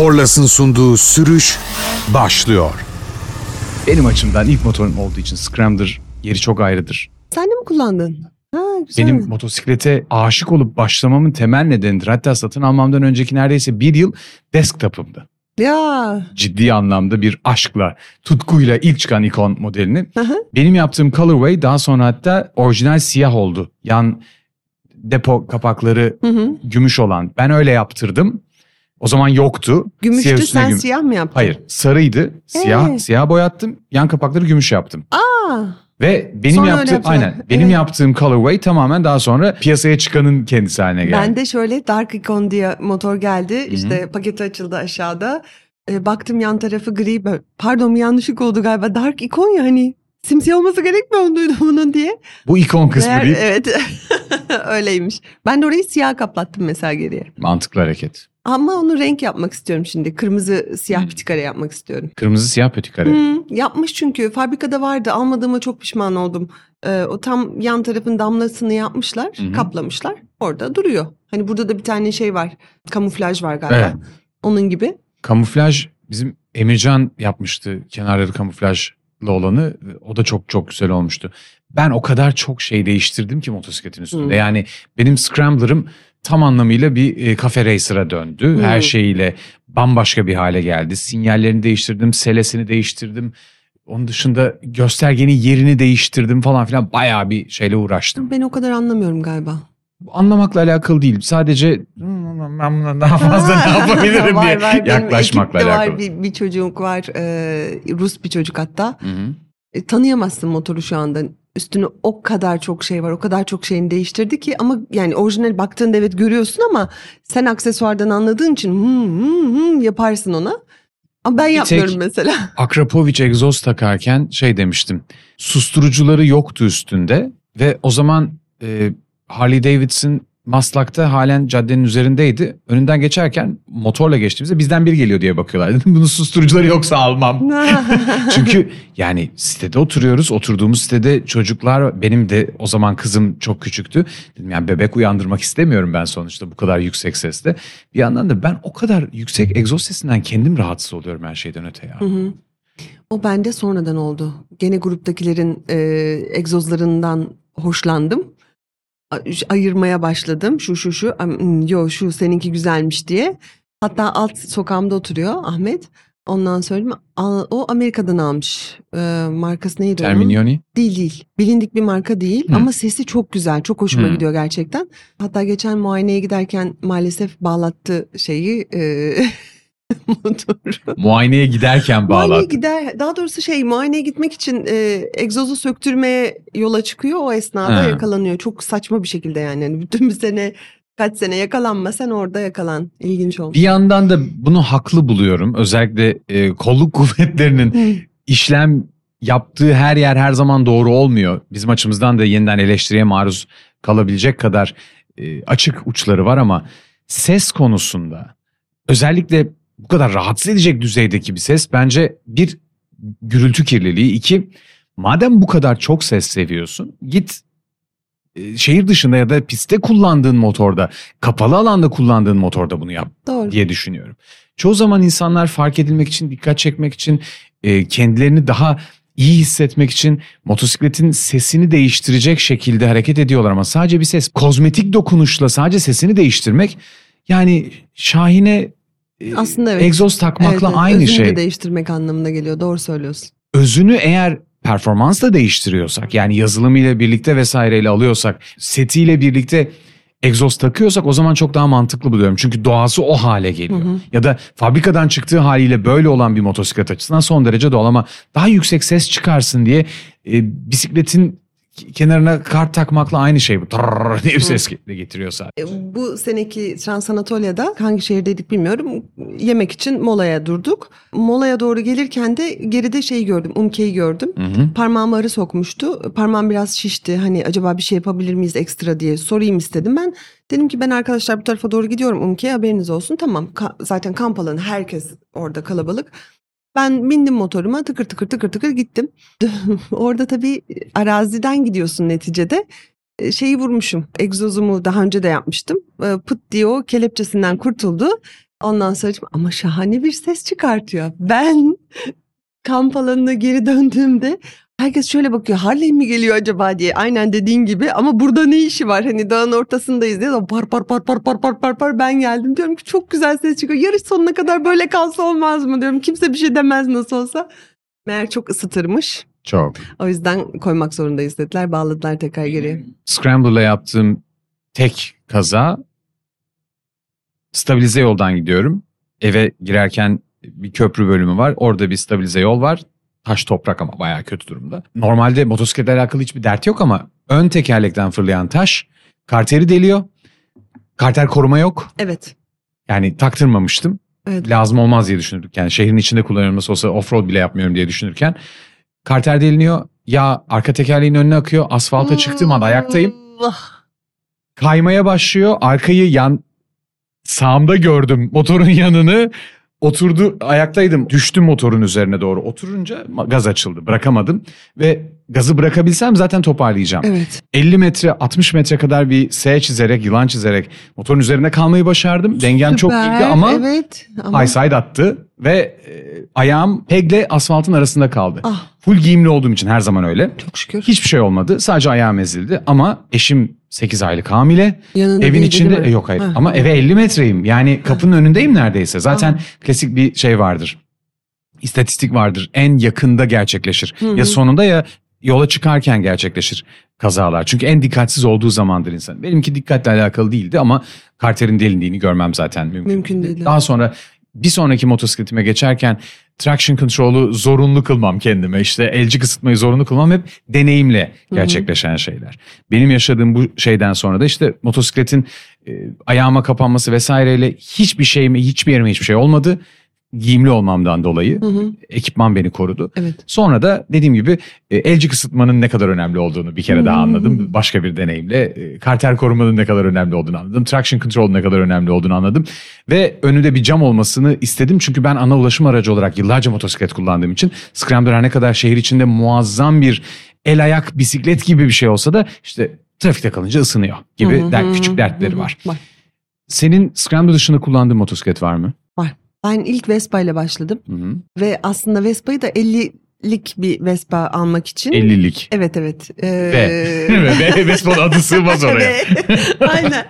Korlas'ın sunduğu sürüş başlıyor. Benim açımdan ilk motorum olduğu için Scrambler yeri çok ayrıdır. Sen de mi kullandın? Ha güzel. Benim motosiklete aşık olup başlamamın temel nedenidir. Hatta satın almamdan önceki neredeyse bir yıl desktop'ımdı. Ya. Ciddi anlamda bir aşkla, tutkuyla ilk çıkan ikon modelini. Benim yaptığım colorway daha sonra hatta orijinal siyah oldu. Yan depo kapakları Hı hı. gümüş olan. Ben öyle yaptırdım. O zaman yoktu. Gümüştü Siyah sen güm- siyah mı yaptın? Hayır sarıydı. Siyah, Ee? siyah boyattım. Yan kapakları gümüş yaptım. Aa, Ve benim Sonra yaptığım aynen benim Evet. yaptığım colorway tamamen daha sonra piyasaya çıkanın kendisi haline geldi. ben de şöyle Dark Icon diye motor geldi. İşte paketi açıldı aşağıda. E, baktım yan tarafı gri. Pardon yanlışlık oldu galiba. Dark Icon ya hani. Simsiyah olması gerekmiyor muydu bunun diye. Bu ikon kısmı Meğer- değil. Evet. Öyleymiş. Ben de orayı siyah kaplattım mesela geriye. Mantıklı hareket. Ama onu renk yapmak istiyorum şimdi. Kırmızı siyah Hmm. pitikare yapmak istiyorum. Kırmızı siyah pötikare. Hı, yapmış çünkü fabrikada vardı almadığıma çok pişman oldum. Ee, o tam yan tarafın damlasını yapmışlar, Hı hı. kaplamışlar. Orada duruyor. Hani burada da bir tane şey var. Kamuflaj var galiba. Evet. Onun gibi. Kamuflaj bizim Emircan yapmıştı kenarları kamuflajlı olanı. O da çok çok güzel olmuştu. Ben o kadar çok şey değiştirdim ki motosikletin üstünde. Hmm. Yani benim Scrambler'ım tam anlamıyla bir e, kafe racer'a döndü. Hmm. Her şeyiyle bambaşka bir hale geldi. Sinyallerini değiştirdim, selesini değiştirdim. Onun dışında göstergenin yerini değiştirdim falan filan. Bayağı bir şeyle uğraştım. Ben o kadar anlamıyorum galiba. Bu Anlamakla alakalı değil. Sadece "Hmm, ben buna daha fazla ne yapabilirim Var, diye var. Yaklaşmakla alakalı. Var, bir, bir çocuk var. e, Rus bir çocuk hatta. Hı hı. E, tanıyamazsın motoru şu anda. Üstüne o kadar çok şey var. O kadar çok şeyini değiştirdi ki ama yani orijinal baktığında evet görüyorsun ama sen aksesuardan anladığın için hmm, hmm, hmm yaparsın ona. Ama ben Bir yapmıyorum tek- mesela. Akrapovic egzoz takarken şey demiştim. Susturucuları yoktu üstünde ve o zaman e, Harley Davidson Maslak'ta halen caddenin üzerindeydi. Önünden geçerken motorla geçtiğimizde bizden biri geliyor diye bakıyorlar. Dedim bunun susturucuları yoksa almam. Çünkü yani sitede oturuyoruz. Oturduğumuz sitede çocuklar benim de o zaman kızım çok küçüktü. Dedim yani bebek uyandırmak istemiyorum ben sonuçta bu kadar yüksek sesle. Bir yandan da ben o kadar yüksek egzoz sesinden kendim rahatsız oluyorum her şeyden öte ya. Hı hı. o bende sonradan oldu. Gene gruptakilerin e, egzozlarından hoşlandım. Ayırmaya başladım. Şu şu şu. hmm, Yo şu seninki güzelmiş diye. Hatta alt sokağımda oturuyor Ahmet. Ondan söyleyeyim. O Amerika'dan almış. E, markası neydi onun? Terminioni. Değil değil. Bilindik bir marka değil Hı. ama sesi çok güzel. Çok hoşuma Hı. gidiyor gerçekten. Hatta geçen muayeneye giderken maalesef bağlattı şeyi e, motoru. Muayeneye giderken Muayeneye bağlattı. gider daha doğrusu şey muayeneye gitmek için e, egzozu söktürmeye yola çıkıyor. O esnada Ha. yakalanıyor. Çok saçma bir şekilde yani. Yani bütün bir sene kaç sene yakalanma sen orada yakalan. İlginç olmuş. Bir yandan da bunu haklı buluyorum. Özellikle e, kolluk kuvvetlerinin işlem yaptığı her yer her zaman doğru olmuyor. Bizim açımızdan da yeniden eleştiriye maruz kalabilecek kadar e, açık uçları var ama ses konusunda özellikle bu kadar rahatsız edecek düzeydeki bir ses bence bir gürültü kirliliği. iki madem bu kadar çok ses seviyorsun git e, şehir dışında ya da pistte kullandığın motorda kapalı alanda kullandığın motorda bunu yap Doğru. diye düşünüyorum. Çoğu zaman insanlar fark edilmek için, dikkat çekmek için, e, kendilerini daha iyi hissetmek için motosikletin sesini değiştirecek şekilde hareket ediyorlar ama sadece bir ses, kozmetik dokunuşla sadece sesini değiştirmek yani Şahin'e Aslında evet. egzoz takmakla Evet, evet. aynı Özünü şey. de değiştirmek anlamına geliyor. Doğru söylüyorsun. Özünü eğer performansla değiştiriyorsak yani yazılımıyla birlikte vesaireyle alıyorsak, setiyle birlikte egzoz takıyorsak o zaman çok daha mantıklı buluyorum. Çünkü doğası o hale geliyor. Hı hı. Ya da fabrikadan çıktığı haliyle böyle olan bir motosiklet açısından son derece doğal ama daha yüksek ses çıkarsın diye e, bisikletin kenarına kart takmakla aynı şey bu. Tırrrr diye bir ses getiriyor sadece. E, Bu seneki Trans Anatolia'da hangi şehirdeydik bilmiyorum. Yemek için molaya durduk. Molaya doğru gelirken de geride şeyi gördüm. Umke'yi gördüm. Hı hı. Parmağımı arı sokmuştu. Parmağım biraz şişti. Hani acaba bir şey yapabilir miyiz ekstra diye sorayım istedim. Ben dedim ki ben arkadaşlar bu tarafa doğru gidiyorum Umke'ye haberiniz olsun. Tamam ka- zaten kamp alanı herkes orada kalabalık. Ben bindim motoruma tıkır tıkır tıkır tıkır gittim. Orada tabii araziden gidiyorsun neticede. E, Şeyi vurmuşum. Egzozumu daha önce de yapmıştım. E, Pıt diye o kelepçesinden kurtuldu. Ondan sonra ama şahane bir ses çıkartıyor. Ben kamp alanına geri döndüğümde herkes şöyle bakıyor Harley mi geliyor acaba diye. Aynen dediğin gibi ama burada ne işi var? Hani dağın ortasındayız diye par par par par par par par par ben geldim. Diyorum ki çok güzel ses çıkıyor. Yarış sonuna kadar böyle kalsa olmaz mı diyorum. Kimse bir şey demez nasıl olsa. Meğer çok ısıtırmış. Çok. O yüzden koymak zorundayız dediler. Bağladılar tekrar geriye. Scramble'la yaptığım tek kaza stabilize yoldan gidiyorum. Eve girerken bir köprü bölümü var. Orada bir stabilize yol var. Taş toprak ama bayağı kötü durumda. Normalde motosikletle alakalı hiçbir dert yok ama ön tekerlekten fırlayan taş karteri deliyor. Karter koruma yok. Evet. Yani taktırmamıştım. Evet. Lazım olmaz diye düşünürdük. Yani şehrin içinde kullanıyorum nasıl olsa offroad bile yapmıyorum diye düşünürken. Karter deliniyor. Ya arka tekerleğin önüne akıyor. Asfalta çıktığım anda ayaktayım. Allah. kaymaya başlıyor. Arkayı yan sağımda gördüm motorun yanını. Oturdu ayaktaydım düştüm motorun üzerine doğru oturunca gaz açıldı bırakamadım ve gazı bırakabilsem zaten toparlayacağım. Evet. 50 metre 60 metre kadar bir S çizerek yılan çizerek motorun üzerine kalmayı başardım. Dengem çok Süper, iyiydi ama Evet. Ama... high side attı ve e, ayağım pegle asfaltın arasında kaldı. Ah Full giyimli olduğum için her zaman öyle. çok şükür. Hiçbir şey olmadı. Sadece ayağım ezildi ama eşim 8 aylık hamile. Yanında Evin içinde e, yok hayır Ha. ama eve 50 metreyim. Yani kapının önündeyim neredeyse. Zaten Aha. klasik bir şey vardır. İstatistik vardır. En yakında gerçekleşir. Hı hı. Ya sonunda ya yola çıkarken gerçekleşir kazalar. Çünkü en dikkatsiz olduğu zamandır insan. Benimki dikkatle alakalı değildi ama karterin delindiğini görmem zaten mümkün. Mümkün değil. Daha sonra bir sonraki motosikletime geçerken traction control'u zorunlu kılmam kendime. İşte elcik ısıtmayı zorunlu kılmam hep deneyimle gerçekleşen şeyler. Benim yaşadığım bu şeyden sonra da işte motosikletin e, ayağıma kapanması vesaireyle hiçbir şeyime, hiçbir yerime hiçbir şey olmadı. Giyimli olmamdan dolayı Hı hı. ekipman beni korudu. Evet. Sonra da dediğim gibi e, elcik ısıtmanın ne kadar önemli olduğunu bir kere daha Hmm. anladım. Başka bir deneyimle e, karter korumanın ne kadar önemli olduğunu anladım. Traction control'un ne kadar önemli olduğunu anladım. Ve önünde bir cam olmasını istedim. Çünkü ben ana ulaşım aracı olarak yıllarca motosiklet kullandığım için Scrambler ne kadar şehir içinde muazzam bir el ayak bisiklet gibi bir şey olsa da işte trafikte kalınca ısınıyor gibi Hı hı der, hı küçük hı dertleri hı. var. Var. Senin Scrambler dışında kullandığın motosiklet var mı? Ben ilk Vespa ile başladım Hı hı. ve aslında Vespa'yı da 50'lik bir Vespa almak için. 50'lik. Evet evet. Ee, Ve. Ve Vespa'nın adı sığmaz oraya. Aynen.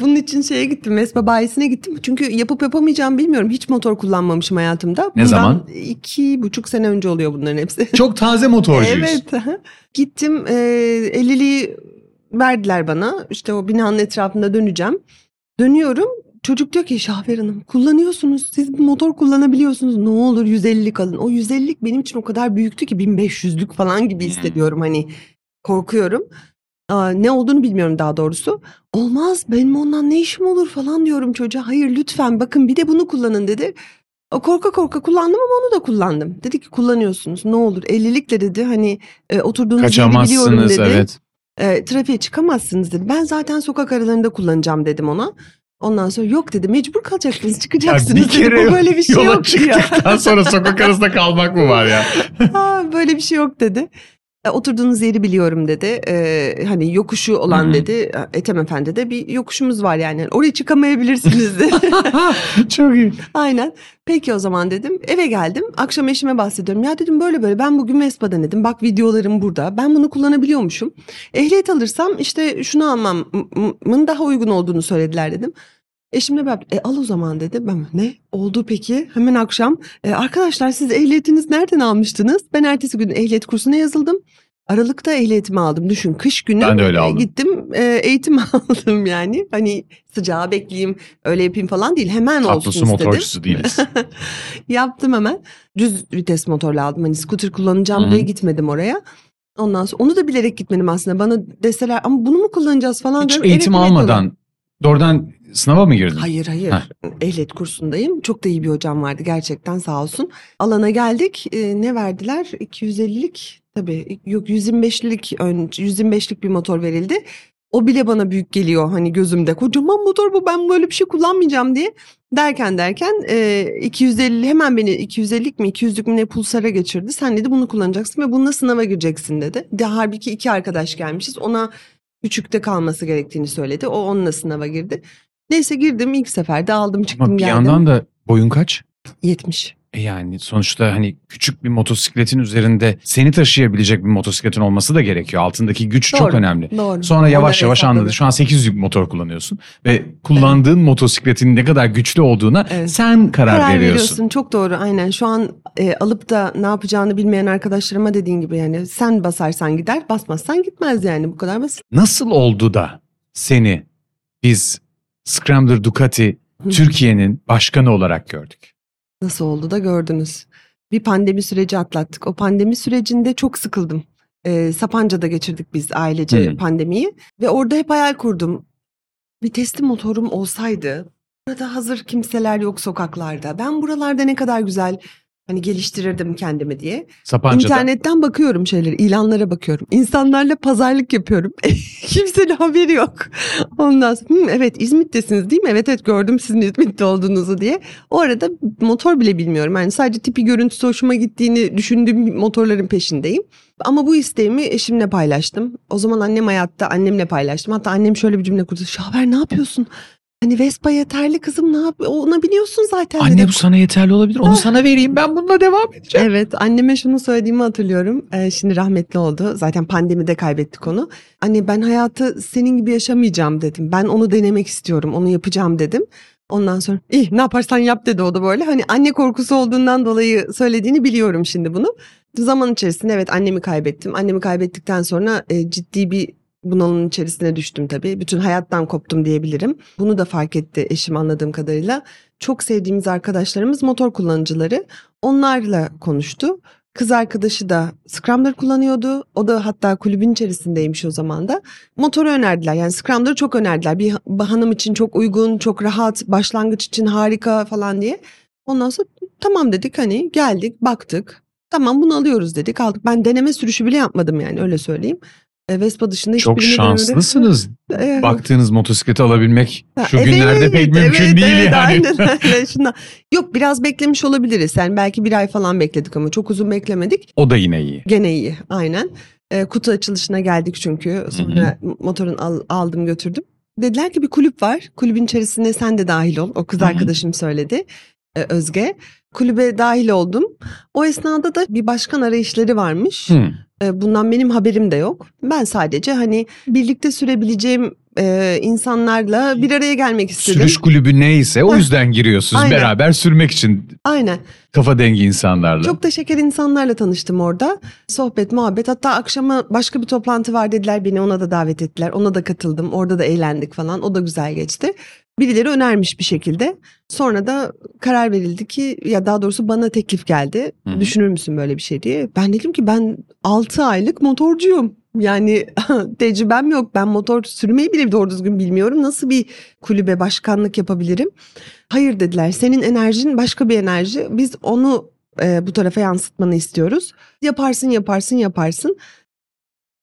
Bunun için şeye gittim. Vespa bayisine gittim. Çünkü yapıp yapamayacağım bilmiyorum. Hiç motor kullanmamışım hayatımda. Ne Bundan zaman? iki buçuk sene önce oluyor bunların hepsi. Çok taze motorcuyuz. Evet. Gittim e, 50'liği verdiler bana. İşte o binanın etrafında döneceğim. Dönüyorum. Çocuk diyor ki Şahver Hanım kullanıyorsunuz. Siz motor kullanabiliyorsunuz. Ne olur 150'lik alın. O 150'lik benim için o kadar büyüktü ki 1500'lük falan gibi hissediyorum. Hani korkuyorum. Aa, ne olduğunu bilmiyorum daha doğrusu. Olmaz benim ondan ne işim olur falan diyorum çocuğa. Hayır lütfen bakın bir de bunu kullanın dedi. Korka korka kullandım ama onu da kullandım. Dedi ki kullanıyorsunuz ne olur 50'likle dedi hani e, oturduğunuz yeri biliyorum dedi. evet. E, trafiğe çıkamazsınız dedi. Ben zaten sokak aralarında kullanacağım dedim ona. Ondan sonra yok dedi mecbur kalacaksınız çıkacaksınız dedi. Bu böyle bir şey yola yok çıktıktan sonra sokak arasında kalmak mı var ya? Aa, böyle bir şey yok dedi. E, oturduğunuz yeri biliyorum dedi. E, hani yokuşu olan Hı hı. dedi. Ethem Efendi'de bir yokuşumuz var yani. Oraya çıkamayabilirsiniz dedi. Çok iyi. Aynen. Peki o zaman dedim. Eve geldim. Akşam eşime bahsediyorum. Ya dedim böyle böyle ben bugün Vespa'da dedim. Bak videolarım burada. Ben bunu kullanabiliyormuşum. Ehliyet alırsam işte şunu almamın daha uygun olduğunu söylediler dedim. Eşimle ben e, al o zaman dedi. Ben ne oldu peki? Hemen akşam "E, arkadaşlar siz ehliyetiniz nereden almıştınız? Ben ertesi gün ehliyet kursuna yazıldım. Aralıkta ehliyetimi aldım. Düşün kış günü Ben de öyle e, aldım. gittim e, eğitim aldım yani. Hani sıcağı bekleyeyim öyle yapayım falan değil. Hemen Tatlı olsun su istedim. motorcusu değiliz. Yaptım hemen. Düz vites motorla aldım. Hani scooter kullanacağım Hı. diye gitmedim oraya. Ondan sonra onu da bilerek gitmedim aslında. Bana deseler ama bunu mu kullanacağız falan. Hiç diyorum. eğitim evet almadan doğrudan sınava mı girdin? Hayır hayır. Heh. Ehliyet kursundayım. Çok da iyi bir hocam vardı gerçekten sağ olsun. Alana geldik. Ee, ne verdiler? 250'lik tabii yok 125'lik ön 125'lik bir motor verildi. O bile bana büyük geliyor hani gözümde. Kocaman motor bu ben böyle bir şey kullanmayacağım diye. Derken derken e, 250 hemen beni 250'lik mi 200'lük mi ne pulsara geçirdi. Sen dedi bunu kullanacaksın ve bununla sınava gireceksin dedi. De halbuki iki arkadaş gelmişiz. Ona küçükte kalması gerektiğini söyledi. O onunla sınava girdi. Neyse girdim ilk seferde aldım çıktım Ama bir geldim. yandan da boyun kaç? 70. E yani sonuçta hani küçük bir motosikletin üzerinde seni taşıyabilecek bir motosikletin olması da gerekiyor. Altındaki güç çok Doğru, önemli. Doğru. Sonra yavaş Onları yavaş hesapladım. anladı. Şu an 800 yük motor kullanıyorsun ve kullandığın motosikletin ne kadar güçlü olduğuna Evet. sen karar, Karar veriyorsun. veriyorsun. Çok doğru aynen. Şu an e, alıp da ne yapacağını bilmeyen arkadaşlarıma dediğin gibi yani sen basarsan gider basmazsan gitmez yani bu kadar basit. Nasıl oldu da seni biz Scrambler Ducati. Türkiye'nin başkanı olarak gördük? Nasıl oldu da gördünüz. Bir pandemi süreci atlattık. O pandemi sürecinde çok sıkıldım. Ee, Sapanca'da geçirdik biz ailece Hı. pandemiyi. Ve orada hep hayal kurdum. Vitesli motorum olsaydı. Burada hazır kimseler yok sokaklarda. Ben buralarda ne kadar güzel hani geliştirirdim kendimi diye. Sapanca'da. İnternetten bakıyorum şeyleri, ilanlara bakıyorum. İnsanlarla pazarlık yapıyorum. Kimsenin haberi yok. Ondan sonra "Hı, evet İzmit'tesiniz değil mi? Evet evet gördüm sizin İzmit'te olduğunuzu diye. O arada motor bile bilmiyorum. Yani sadece tipi görüntüsü hoşuma gittiğini düşündüğüm motorların peşindeyim. Ama bu isteğimi eşimle paylaştım. O zaman annem hayatta annemle paylaştım. Hatta annem şöyle bir cümle kurdu. Şaber ne yapıyorsun? Hani Vespa yeterli kızım ne yap? Ona biniyorsun zaten. Anne dedi. bu sana yeterli olabilir. Onu sana vereyim. Ben bununla devam edeceğim. Evet anneme şunu söylediğimi hatırlıyorum. Ee, şimdi rahmetli oldu. Zaten pandemide kaybettik onu. Anne ben hayatı senin gibi yaşamayacağım dedim. Ben onu denemek istiyorum. Onu yapacağım dedim. Ondan sonra iyi ne yaparsan yap dedi o da böyle. Hani anne korkusu olduğundan dolayı söylediğini biliyorum şimdi bunu. Zaman içerisinde evet annemi kaybettim. Annemi kaybettikten sonra e, ciddi bir bunalımın içerisine düştüm tabii. Bütün hayattan koptum diyebilirim. Bunu da fark etti eşim anladığım kadarıyla. Çok sevdiğimiz arkadaşlarımız motor kullanıcıları. Onlarla konuştu. Kız arkadaşı da Scrambler kullanıyordu. O da hatta kulübün içerisindeymiş o zaman da. Motoru önerdiler. Yani Scrambler'ı çok önerdiler. Bir hanım için çok uygun, çok rahat, başlangıç için harika falan diye. Ondan sonra tamam dedik hani geldik, baktık. Tamam bunu alıyoruz dedik aldık. Ben deneme sürüşü bile yapmadım yani öyle söyleyeyim. E, Vespa dışında Çok hiçbirini denemedim. şanslısınız. Evet. Baktığınız motosikleti alabilmek Ha, şu evet, günlerde pek mümkün evet, değil evet, yani. Aynen öyle. Şundan. Yok biraz beklemiş olabiliriz. Yani belki bir ay falan bekledik ama çok uzun beklemedik. O da yine iyi. Gene iyi aynen. Ee, kutu açılışına geldik çünkü. Sonra motorun al- aldım götürdüm. Dediler ki bir kulüp var. Kulübün içerisine sen de dahil ol. O kız Hı hı. arkadaşım söyledi. Ee, Özge. Kulübe dahil oldum. O esnada da bir başkan arayışları varmış. Ee, Bundan benim haberim de yok. Ben sadece hani birlikte sürebileceğim e, insanlarla bir araya gelmek istedim. Sürüş kulübü neyse o yüzden giriyorsunuz Aynen. beraber sürmek için Aynen. kafa dengi insanlarla. Çok da şeker insanlarla tanıştım orada. Sohbet, muhabbet. Hatta akşama başka bir toplantı var dediler. Beni ona da davet ettiler. Ona da katıldım. Orada da eğlendik falan. O da güzel geçti. Birileri önermiş bir şekilde. Sonra da karar verildi ki ya daha doğrusu bana teklif geldi. Hı hı. Düşünür müsün böyle bir şey diye. Ben dedim ki ben 6 aylık motorcuyum. Yani tecrübem yok. Ben motor sürmeyi bile doğru düzgün bilmiyorum. Nasıl bir kulübe başkanlık yapabilirim? Hayır dediler. Senin enerjin başka bir enerji. Biz onu e, bu tarafa yansıtmanı istiyoruz. Yaparsın, yaparsın, yaparsın.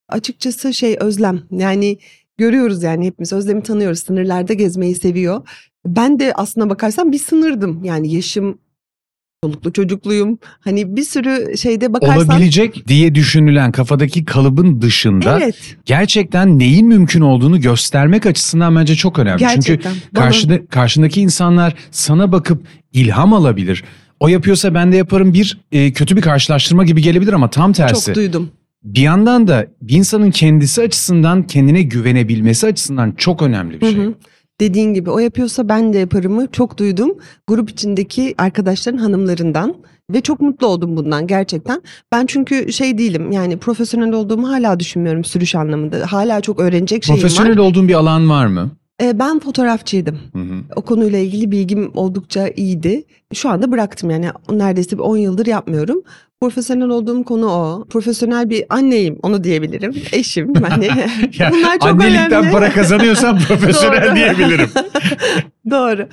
Açıkçası şey Özlem. Yani görüyoruz yani hepimiz Özlem'i tanıyoruz. Sınırlarda gezmeyi seviyor. Ben de aslına bakarsan bir sınırdım. Yani yaşım çoluklu çocukluyum. Hani bir sürü şeyde bakarsan Olabilecek diye düşünülen kafadaki kalıbın dışında Evet. gerçekten neyin mümkün olduğunu göstermek açısından bence çok önemli. Çünkü Gerçekten. Bana- karşıda, karşındaki insanlar sana bakıp ilham alabilir. O yapıyorsa ben de yaparım bir e, kötü bir karşılaştırma gibi gelebilir ama tam tersi. çok duydum. Bir yandan da bir insanın kendisi açısından kendine güvenebilmesi açısından çok önemli bir Hı şey. hı. Dediğin gibi o yapıyorsa ben de yaparımı çok duydum. Grup içindeki arkadaşların hanımlarından ve çok mutlu oldum bundan gerçekten. Ben çünkü şey değilim yani profesyonel olduğumu hala düşünmüyorum sürüş anlamında. Hala çok öğrenecek şeyim Profesyonel var. olduğun bir alan var mı? Ee, ben fotoğrafçıydım. Hı hı. O konuyla ilgili bilgim oldukça iyiydi. Şu anda bıraktım yani neredeyse bir 10 yıldır yapmıyorum. Profesyonel olduğum konu o. Profesyonel bir anneyim onu diyebilirim. Eşim hani. Ya, Bunlar çok annelikten önemli. para kazanıyorsan profesyonel diyebilirim. Doğru.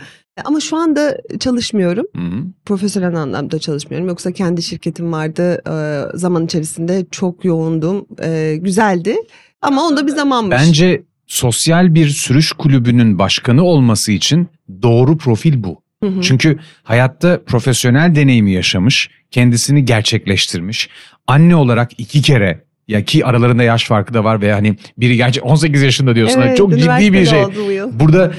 Ama şu anda çalışmıyorum. Hı hı. Profesyonel anlamda çalışmıyorum. Yoksa kendi şirketim vardı. Ee, zaman içerisinde çok yoğundum. Ee, güzeldi. Ama onda bir zamanmış. Bence sosyal bir sürüş kulübünün başkanı olması için doğru profil bu. Hı hı. Çünkü hayatta profesyonel deneyimi yaşamış, kendisini gerçekleştirmiş. Anne olarak iki kere ya ki aralarında yaş farkı da var ve hani biri gerçi 18 yaşında diyorsun. Evet, çok ciddi bir şey. Burada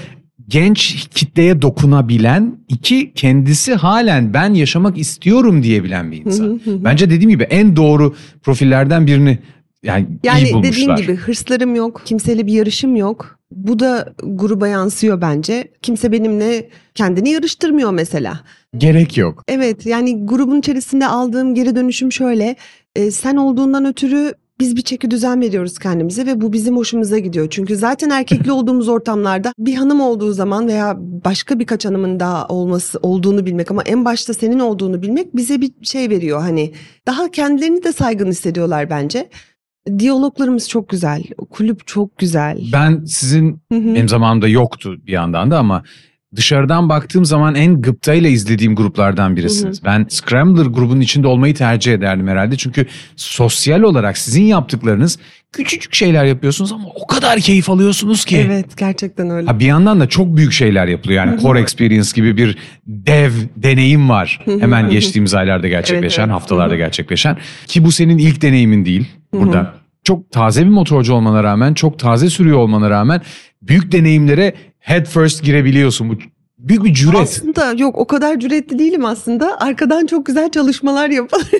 genç kitleye dokunabilen, iki kendisi halen ben yaşamak istiyorum diyebilen bir insan. Bence dediğim gibi en doğru profillerden birini yani, iyi Yani bulmuşlar. dediğim gibi hırslarım yok, kimseyle bir yarışım yok. Bu da gruba yansıyor bence. Kimse benimle kendini yarıştırmıyor mesela. Gerek yok. Evet yani grubun içerisinde aldığım geri dönüşüm şöyle. e, sen olduğundan ötürü biz bir çeki düzen veriyoruz kendimize ve bu bizim hoşumuza gidiyor. Çünkü zaten erkekli olduğumuz ortamlarda bir hanım olduğu zaman veya başka birkaç hanımın daha olması olduğunu bilmek ama en başta senin olduğunu bilmek bize bir şey veriyor. Hani daha kendilerini de saygın hissediyorlar bence. Diyaloglarımız çok güzel. Kulüp çok güzel. Ben sizin Hı hı. benim zamanımda yoktu bir yandan da ama dışarıdan baktığım zaman en gıptayla izlediğim gruplardan birisiniz. Ben Scrambler grubunun içinde olmayı tercih ederdim herhalde. Çünkü sosyal olarak sizin yaptıklarınız küçücük şeyler yapıyorsunuz ama o kadar keyif alıyorsunuz ki. Evet gerçekten öyle. Ha bir yandan da çok büyük şeyler yapılıyor. Yani Core Experience gibi bir dev deneyim var. Hemen geçtiğimiz aylarda gerçekleşen, Evet, evet. haftalarda gerçekleşen. Ki bu senin ilk deneyimin değil burada. Çok taze bir motorcu olmana rağmen, çok taze sürüyor olmana rağmen büyük deneyimlere head first girebiliyorsun. Bu büyük bir cüret. Aslında yok o kadar cüretli değilim aslında. Arkadan çok güzel çalışmalar yapar.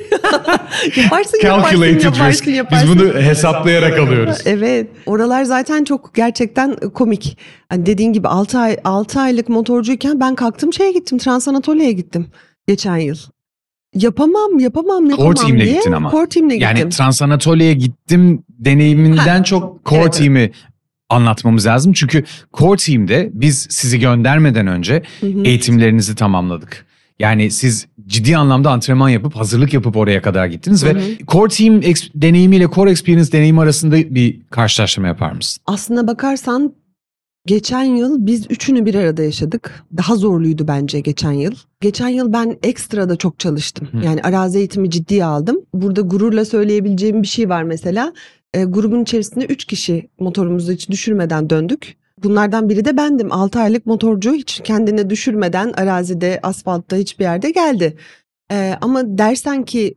yaparsın, yaparsın, yaparsın, risk. Biz yaparsın. bunu hesaplayarak alıyoruz. Evet. Oralar zaten çok gerçekten komik. Hani dediğin gibi 6 ay 6 aylık motorcuyken ben kalktım şeye gittim. Transanatolia'ya gittim geçen yıl. Yapamam, yapamam, yapamam Core team'le diye. gittin ama. Core team'le Yani gittim. Transanatolia'ya gittim deneyiminden Ha, çok core evet. team'i anlatmamız lazım. Çünkü core team'de biz sizi göndermeden önce eğitimlerinizi tamamladık. Yani siz ciddi anlamda antrenman yapıp hazırlık yapıp oraya kadar gittiniz ve core team ex- deneyimiyle core experience deneyimi arasında bir karşılaştırma yapar mısın? Aslına bakarsan geçen yıl biz üçünü bir arada yaşadık. Daha zorluydu bence geçen yıl. Geçen yıl ben ekstra da çok çalıştım. Hı. Yani arazi eğitimi ciddiye aldım. Burada gururla söyleyebileceğim bir şey var mesela. E, grubun içerisinde üç kişi motorumuzu hiç düşürmeden döndük. Bunlardan biri de bendim. 6 aylık motorcu hiç kendine düşürmeden arazide, asfaltta hiçbir yerde geldi. E, ama dersen ki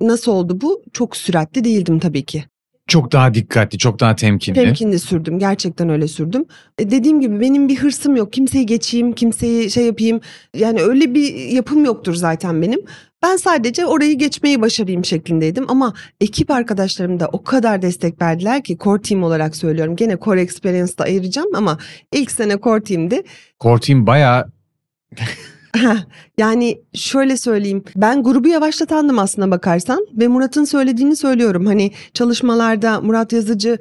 nasıl oldu bu? Çok süratli değildim tabii ki. Çok daha dikkatli, çok daha temkinli. Temkinli sürdüm. Gerçekten öyle sürdüm. E, dediğim gibi benim bir hırsım yok. Kimseyi geçeyim, kimseyi şey yapayım. Yani öyle bir yapım yoktur zaten benim. Ben sadece orayı geçmeyi başarayım şeklindeydim. Ama ekip arkadaşlarım da o kadar destek verdiler ki core team olarak söylüyorum. Gene core experience'da ayıracağım ama ilk sene core team'di. Core team bayağı yani şöyle söyleyeyim ben grubu yavaşlatandım aslına bakarsan ve Murat'ın söylediğini söylüyorum. Hani çalışmalarda Murat Yazıcı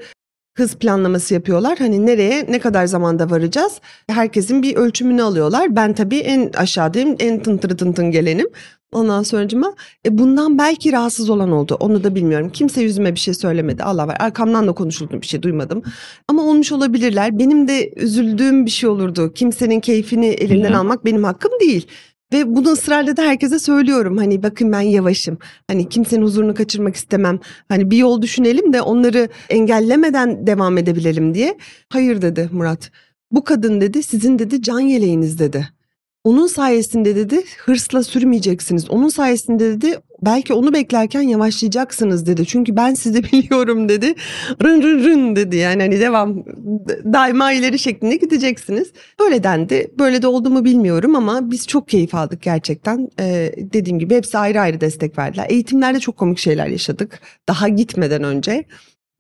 hız planlaması yapıyorlar. Hani nereye ne kadar zamanda varacağız? Herkesin bir ölçümünü alıyorlar. Ben tabii en aşağıdayım en tıntırı tıntın gelenim. Ondan sonracıma e, bundan belki rahatsız olan oldu. Onu da bilmiyorum. Kimse yüzüme bir şey söylemedi. Allah var. Arkamdan da konuşuldu bir şey duymadım. Ama olmuş olabilirler. Benim de üzüldüğüm bir şey olurdu. Kimsenin keyfini elinden Hı hı. almak benim hakkım değil. Ve bunu ısrarla da herkese söylüyorum. Hani bakın ben yavaşım. Hani kimsenin huzurunu kaçırmak istemem. Hani bir yol düşünelim de onları engellemeden devam edebilelim diye. Hayır dedi Murat. Bu kadın dedi sizin dedi can yeleğiniz dedi. Onun sayesinde dedi hırsla sürmeyeceksiniz. Onun sayesinde dedi belki onu beklerken yavaşlayacaksınız dedi. Çünkü ben sizi biliyorum dedi. Rın rın rın dedi yani hani devam daima ileri şeklinde gideceksiniz. Böyle dendi. Böyle de oldu mu bilmiyorum ama biz çok keyif aldık gerçekten. Ee, dediğim gibi hepsi ayrı ayrı destek verdiler. Eğitimlerde çok komik şeyler yaşadık. Daha gitmeden önce.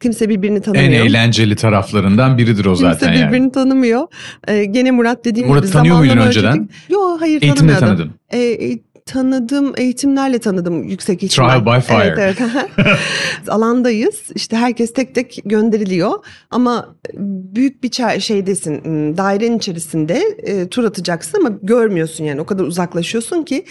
Kimse birbirini en tanımıyor. eğlenceli taraflarından biridir o zaten Kimse yani. birbirini tanımıyor. Ee, gene Murat dediğim Murat gibi tanıyor muydun önceden? ölçüdük. Yok hayır Eğitimde tanımıyordum. tanıdın. Ee, e, tanıdım eğitimlerle tanıdım yüksek ihtimal. Trial by fire. Evet evet. Alandayız işte herkes tek tek gönderiliyor ama büyük bir şeydesin m, dairenin içerisinde e, tur atacaksın ama görmüyorsun yani o kadar uzaklaşıyorsun ki.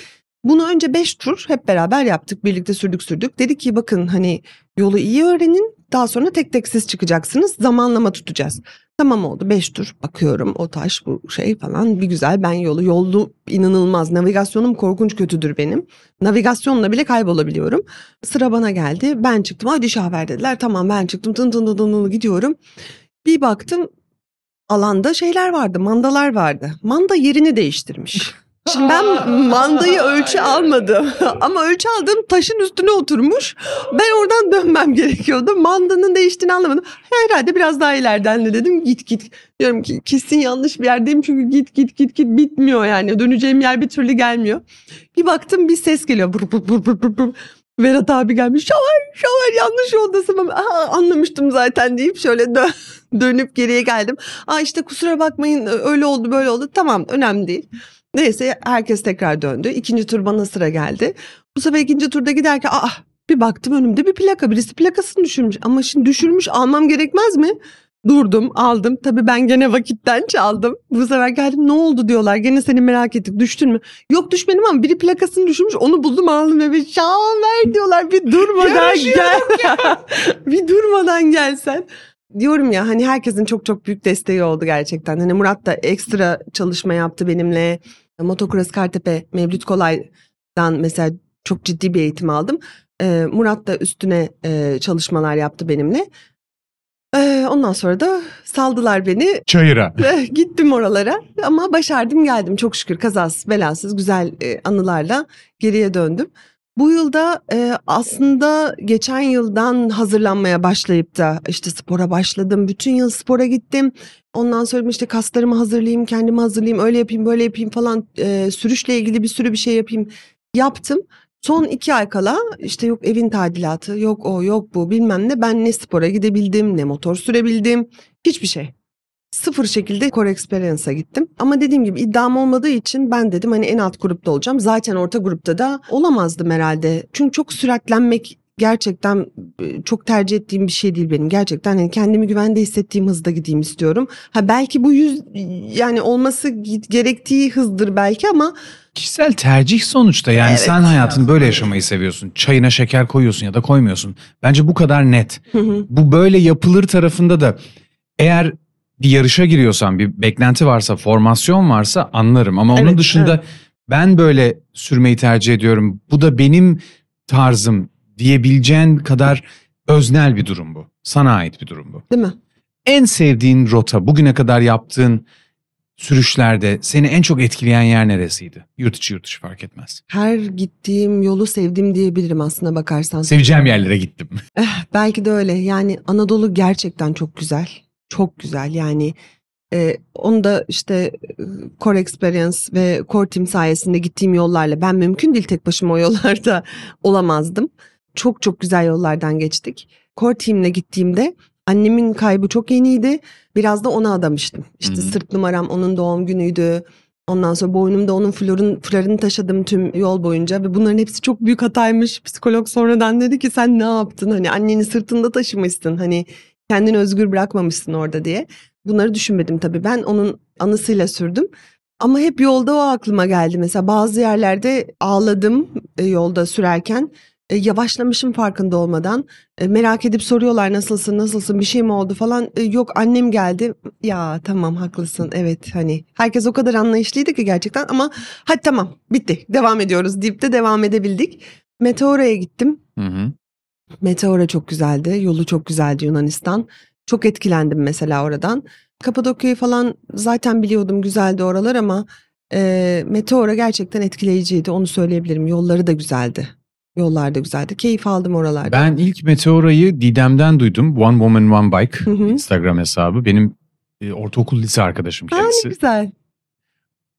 Bunu önce 5 tur hep beraber yaptık birlikte sürdük sürdük. Dedik ki bakın hani yolu iyi öğrenin daha sonra tek tek siz çıkacaksınız zamanlama tutacağız. Tamam oldu 5 tur bakıyorum o taş bu şey falan bir güzel ben yolu yolu inanılmaz navigasyonum korkunç kötüdür benim. Navigasyonla bile kaybolabiliyorum. Sıra bana geldi ben çıktım hadi şahver dediler tamam ben çıktım tın tın tın tın gidiyorum. Bir baktım alanda şeyler vardı mandalar vardı manda yerini değiştirmiş. Şimdi ben mandayı ölçü almadım. Ama ölçü aldığım taşın üstüne oturmuş. Ben oradan dönmem gerekiyordu. Mandanın değiştiğini anlamadım. Herhalde biraz daha ileriden de dedim. Git git. Diyorum ki kesin yanlış bir yerdeyim. Çünkü git git git git bitmiyor yani. Döneceğim yer bir türlü gelmiyor. Bir baktım bir ses geliyor. Bur bur bur bur bur. Vedat abi gelmiş. Şaver şaver yanlış yoldasın. Aa, anlamıştım zaten deyip şöyle dö- dönüp geriye geldim. Aa işte kusura bakmayın öyle oldu böyle oldu. Tamam önemli değil. Neyse herkes tekrar döndü. İkinci tur bana sıra geldi. Bu sefer ikinci turda giderken aa bir baktım önümde bir plaka. Birisi plakasını düşürmüş. Ama şimdi düşürmüş almam gerekmez mi? Durdum aldım. Tabii ben gene vakitten çaldım. Bu sefer geldim ne oldu diyorlar. Gene seni merak ettik düştün mü? Yok düşmedim ama biri plakasını düşürmüş. Onu buldum aldım eve. Şaver diyorlar bir durmadan gel. bir durmadan gelsen. Diyorum ya hani herkesin çok çok büyük desteği oldu gerçekten. Hani Murat da ekstra çalışma yaptı benimle. Motocross Kartepe Mevlüt Kolay'dan mesela çok ciddi bir eğitim aldım. Ee, Murat da üstüne e, çalışmalar yaptı benimle. Ee, ondan sonra da saldılar beni. Çayıra. Eh, Gittim oralara ama başardım geldim çok şükür kazasız belasız güzel e, anılarla geriye döndüm. Bu yılda e, aslında geçen yıldan hazırlanmaya başlayıp da işte spora başladım. Bütün yıl spora gittim. Ondan sonra işte kaslarımı hazırlayayım, kendimi hazırlayayım, öyle yapayım, böyle yapayım falan. E, sürüşle ilgili bir sürü bir şey yapayım. Yaptım. Son iki ay kala işte yok evin tadilatı, yok o, yok bu bilmem ne. Ben ne spora gidebildim, ne motor sürebildim. Hiçbir şey sıfır şekilde Core Experience'a gittim. Ama dediğim gibi iddiam olmadığı için ben dedim hani en alt grupta olacağım. Zaten orta grupta da olamazdım herhalde. Çünkü çok süratlenmek gerçekten e, çok tercih ettiğim bir şey değil benim. Gerçekten hani kendimi güvende hissettiğim hızda gideyim istiyorum. Ha belki bu yüz yani olması gerektiği hızdır belki ama Kişisel tercih sonuçta yani Evet. sen hayatını böyle yaşamayı seviyorsun. Çayına şeker koyuyorsun ya da koymuyorsun. Bence bu kadar net. Bu böyle yapılır tarafında da eğer bir yarışa giriyorsan bir beklenti varsa formasyon varsa anlarım ama onun Evet, dışında evet. ben böyle sürmeyi tercih ediyorum. Bu da benim tarzım diyebileceğin kadar öznel bir durum bu. Sana ait bir durum bu. değil mi? En sevdiğin rota bugüne kadar yaptığın sürüşlerde seni en çok etkileyen yer neresiydi? Yurt içi yurt dışı fark etmez. Her gittiğim yolu sevdim diyebilirim aslına bakarsan. Seveceğim yerlere gittim. Belki de öyle. Yani Anadolu gerçekten çok güzel. Çok güzel. Yani e, onu da işte e, Core Experience ve Core Team sayesinde gittiğim yollarla ben mümkün değil tek başıma o yollarda olamazdım. Çok çok güzel yollardan geçtik. Core Team'le gittiğimde annemin kaybı çok yeniydi. Biraz da ona adamıştım. İşte Hı hı. sırt numaram onun doğum günüydü. Ondan sonra boynumda onun florun, florunu taşıdım tüm yol boyunca ve bunların hepsi çok büyük hataymış. Psikolog sonradan dedi ki sen ne yaptın? Hani anneni sırtında taşımışsın. Hani kendini özgür bırakmamışsın orada diye. Bunları düşünmedim tabii. Ben onun anısıyla sürdüm. Ama hep yolda o aklıma geldi. Mesela bazı yerlerde ağladım e, yolda sürerken. E, yavaşlamışım farkında olmadan. E, merak edip soruyorlar nasılsın nasılsın bir şey mi oldu falan. Yok annem geldi. Ya tamam haklısın evet hani. Herkes o kadar anlayışlıydı ki gerçekten ama hadi tamam bitti devam ediyoruz deyip de devam edebildik. Meteora'ya gittim. Hı hı. Meteora çok güzeldi. Yolu çok güzeldi Yunanistan. Çok etkilendim mesela oradan. Kapadokya'yı falan zaten biliyordum güzeldi oralar ama e, Meteora gerçekten etkileyiciydi onu söyleyebilirim. Yolları da güzeldi. Yollar da güzeldi. Keyif aldım oralarda. Ben ilk Meteora'yı Didem'den duydum. One Woman One Bike. Instagram hesabı. Benim e, ortaokul lise arkadaşım Aa, ne kendisi. güzel.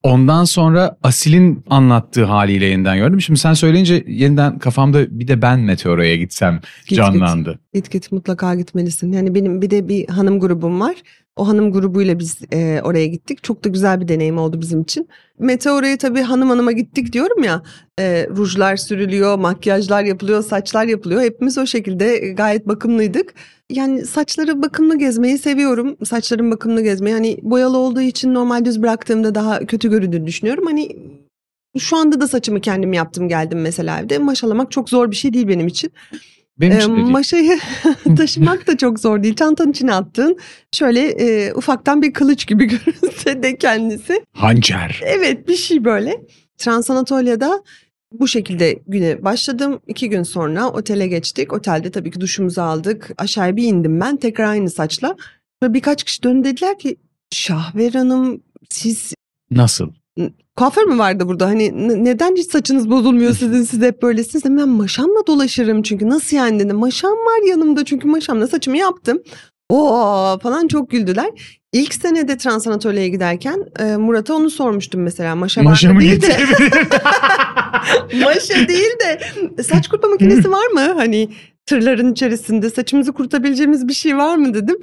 Ondan sonra Asil'in anlattığı haliyle yeniden gördüm. Şimdi sen söyleyince yeniden kafamda bir de ben Meteora'ya gitsem Git, canlandı. Git git mutlaka gitmelisin. Yani benim bir de bir hanım grubum var. O hanım grubuyla biz e, oraya gittik. Çok da güzel bir deneyim oldu bizim için. Meteora'ya tabii hanım hanıma gittik diyorum ya. E, rujlar sürülüyor, makyajlar yapılıyor, saçlar yapılıyor. Hepimiz o şekilde e, gayet bakımlıydık. Yani saçları bakımlı gezmeyi seviyorum. Saçlarım bakımlı gezmeyi. Hani boyalı olduğu için normal düz bıraktığımda daha kötü göründüğünü düşünüyorum. Hani şu anda da saçımı kendim yaptım geldim mesela evde. Maşalamak çok zor bir şey değil benim için. Benim değil. maşayı taşımak da çok zor değil. Çantanın içine attığın şöyle e, ufaktan bir kılıç gibi görünse de kendisi. Hançer. Evet bir şey böyle. Trans Anatolia'da bu şekilde güne başladım. İki gün sonra otele geçtik. Otelde tabii ki duşumuzu aldık. Aşağıya bir indim ben tekrar aynı saçla. Ve birkaç kişi döndü dediler ki Şahver Hanım siz Nasıl? Kuaför mü vardı burada? Hani neden hiç saçınız bozulmuyor sizin siz hep böylesiniz? Dedim, Ben maşamla dolaşırım çünkü nasıl yani dedim. Maşam var yanımda çünkü maşamla saçımı yaptım. Oo falan çok güldüler. İlk senede transanatoliye giderken e, Murat'a onu sormuştum mesela. Maşa var mı değil de. Maşa değil de saç kurutma makinesi var mı? Hani tırların içerisinde saçımızı kurutabileceğimiz bir şey var mı dedim.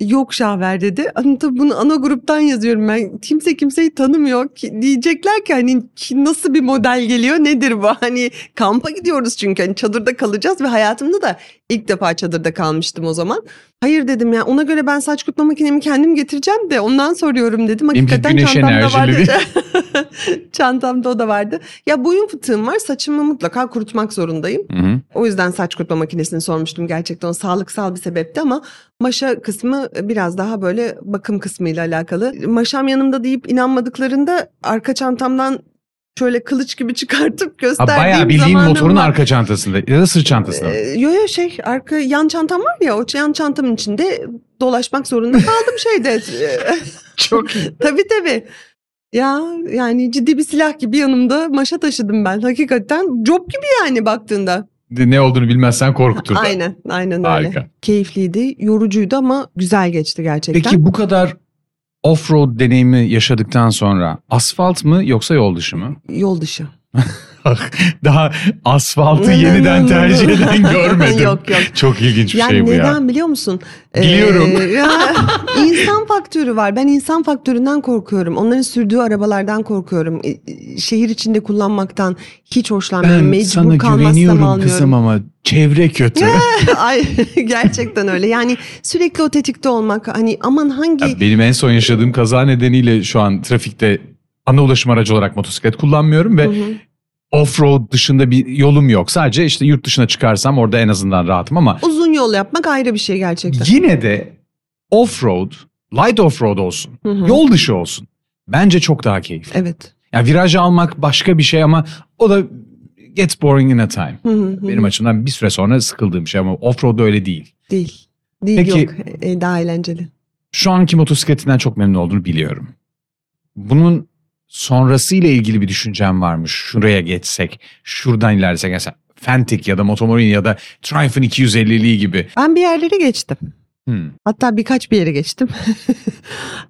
Yok Şahver dedi. Hani tabii bunu ana gruptan yazıyorum ben. Kimse kimseyi tanımıyor. Diyecekler ki hani nasıl bir model geliyor nedir bu? Hani kampa gidiyoruz çünkü hani çadırda kalacağız ve hayatımda da ilk defa çadırda kalmıştım o zaman. Hayır dedim ya ona göre ben saç kurutma makinemi kendim getireceğim de ondan soruyorum dedim. Benimki Hakikaten güneş çantamda vardı. Çantamda o da vardı. Ya boyun fıtığım var saçımı mutlaka kurutmak zorundayım. Hı hı. O yüzden saç kurutma makinesini sormuştum gerçekten o sağlıksal bir sebepti ama maşa kısmı biraz daha böyle bakım kısmıyla alakalı. Maşam yanımda deyip inanmadıklarında arka çantamdan şöyle kılıç gibi çıkartıp gösterdiğim bayağı bildiğin zamanım motorun var. arka çantasında ya da sırt çantasında. Ee, yo yo şey arka yan çantam var ya o yan çantamın içinde dolaşmak zorunda kaldım şeyde. Çok iyi. tabii tabii. Ya yani ciddi bir silah gibi yanımda maşa taşıdım ben. Hakikaten job gibi yani baktığında. Ne olduğunu bilmezsen korkutur. Aynen, aynen öyle. Harika. Keyifliydi, yorucuydu ama güzel geçti gerçekten. Peki bu kadar off-road deneyimi yaşadıktan sonra asfalt mı yoksa yol dışı mı? Yol dışı. Daha asfaltı yeniden tercih eden görmedim. Yok, yok. Çok ilginç bir Yani şey bu neden ya. biliyor musun? Biliyorum. Ee, ya, insan faktörü var. Ben insan faktöründen korkuyorum. Onların sürdüğü arabalardan korkuyorum. Ee, Şehir içinde kullanmaktan hiç hoşlanmıyorum. Ben Mecbur sana güveniyorum almıyorum. kızım ama çevre kötü. Ay gerçekten öyle. Yani sürekli o tetikte olmak. Hani aman hangi Ya benim en son yaşadığım kaza nedeniyle şu an trafikte ana ulaşım aracı olarak motosiklet kullanmıyorum ve Hı hı. Off-road dışında bir yolum yok. Sadece işte yurt dışına çıkarsam orada en azından rahatım ama uzun yol yapmak ayrı bir şey gerçekten. yine de off-road, light off-road olsun, Hı hı. yol dışı olsun. Bence çok daha keyifli. Evet. Ya viraj almak başka bir şey ama o da gets boring in a time. Hı hı hı. Benim açımdan bir süre sonra sıkıldığım şey ama off-road öyle değil. Değil. Değil Peki- yok. E, daha eğlenceli. Şu anki motosikletinden çok memnun olduğunu biliyorum. Bunun sonrasıyla ilgili bir düşüncem varmış. Şuraya geçsek, şuradan ilerlesek. Mesela Fentic ya da Motomorin ya da Triumph'ın 250'liği gibi. Ben bir yerlere geçtim. Hmm. Hatta birkaç bir yere geçtim.